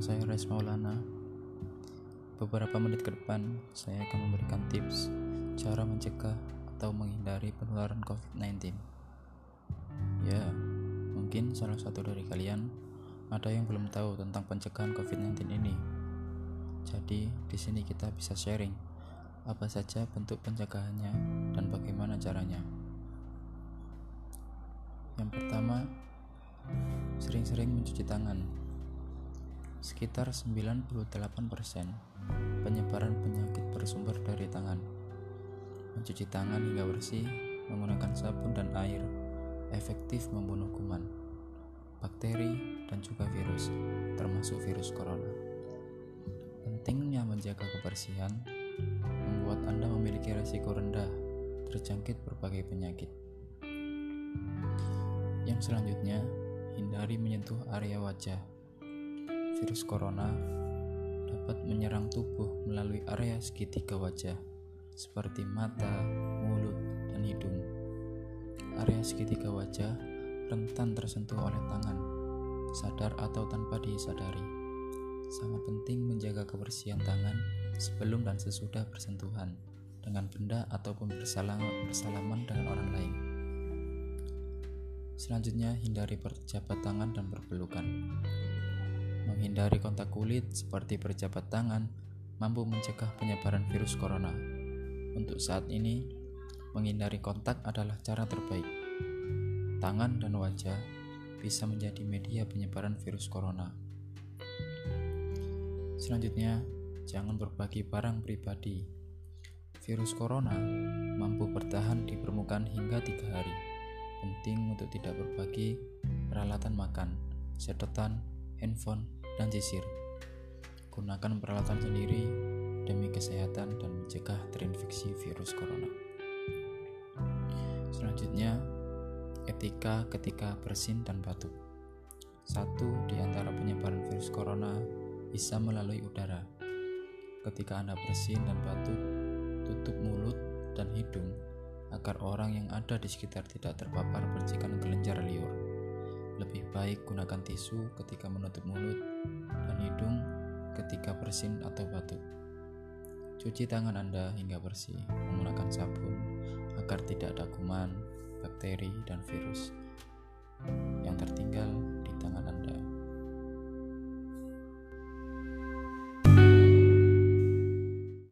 saya Res Maulana. Beberapa menit ke depan, saya akan memberikan tips cara mencegah atau menghindari penularan COVID-19. Ya, mungkin salah satu dari kalian ada yang belum tahu tentang pencegahan COVID-19 ini. Jadi, di sini kita bisa sharing apa saja bentuk pencegahannya dan bagaimana caranya. Yang pertama, sering-sering mencuci tangan. Sekitar 98% penyebaran penyakit bersumber dari tangan. Mencuci tangan hingga bersih menggunakan sabun dan air efektif membunuh kuman, bakteri, dan juga virus, termasuk virus corona. Pentingnya menjaga kebersihan membuat Anda memiliki resiko rendah terjangkit berbagai penyakit. Yang selanjutnya, hindari menyentuh area wajah. Virus corona dapat menyerang tubuh melalui area segitiga wajah, seperti mata, mulut, dan hidung. Area segitiga wajah rentan tersentuh oleh tangan, sadar atau tanpa disadari. Sangat penting menjaga kebersihan tangan sebelum dan sesudah bersentuhan dengan benda ataupun bersalaman dengan orang lain. Selanjutnya, hindari berjabat tangan dan berpelukan. Menghindari kontak kulit seperti berjabat tangan mampu mencegah penyebaran virus corona. Untuk saat ini, menghindari kontak adalah cara terbaik. Tangan dan wajah bisa menjadi media penyebaran virus corona. Selanjutnya, jangan berbagi barang pribadi. Virus corona mampu bertahan di permukaan hingga tiga hari penting untuk tidak berbagi peralatan makan, sedotan, handphone, dan sisir. Gunakan peralatan sendiri demi kesehatan dan mencegah terinfeksi virus corona. Selanjutnya, etika ketika bersin dan batuk. Satu di antara penyebaran virus corona bisa melalui udara. Ketika Anda bersin dan batuk, tutup mulut agar orang yang ada di sekitar tidak terpapar percikan kelenjar liur. Lebih baik gunakan tisu ketika menutup mulut dan hidung ketika bersin atau batuk. Cuci tangan Anda hingga bersih menggunakan sabun agar tidak ada kuman, bakteri, dan virus. Yang tertinggal,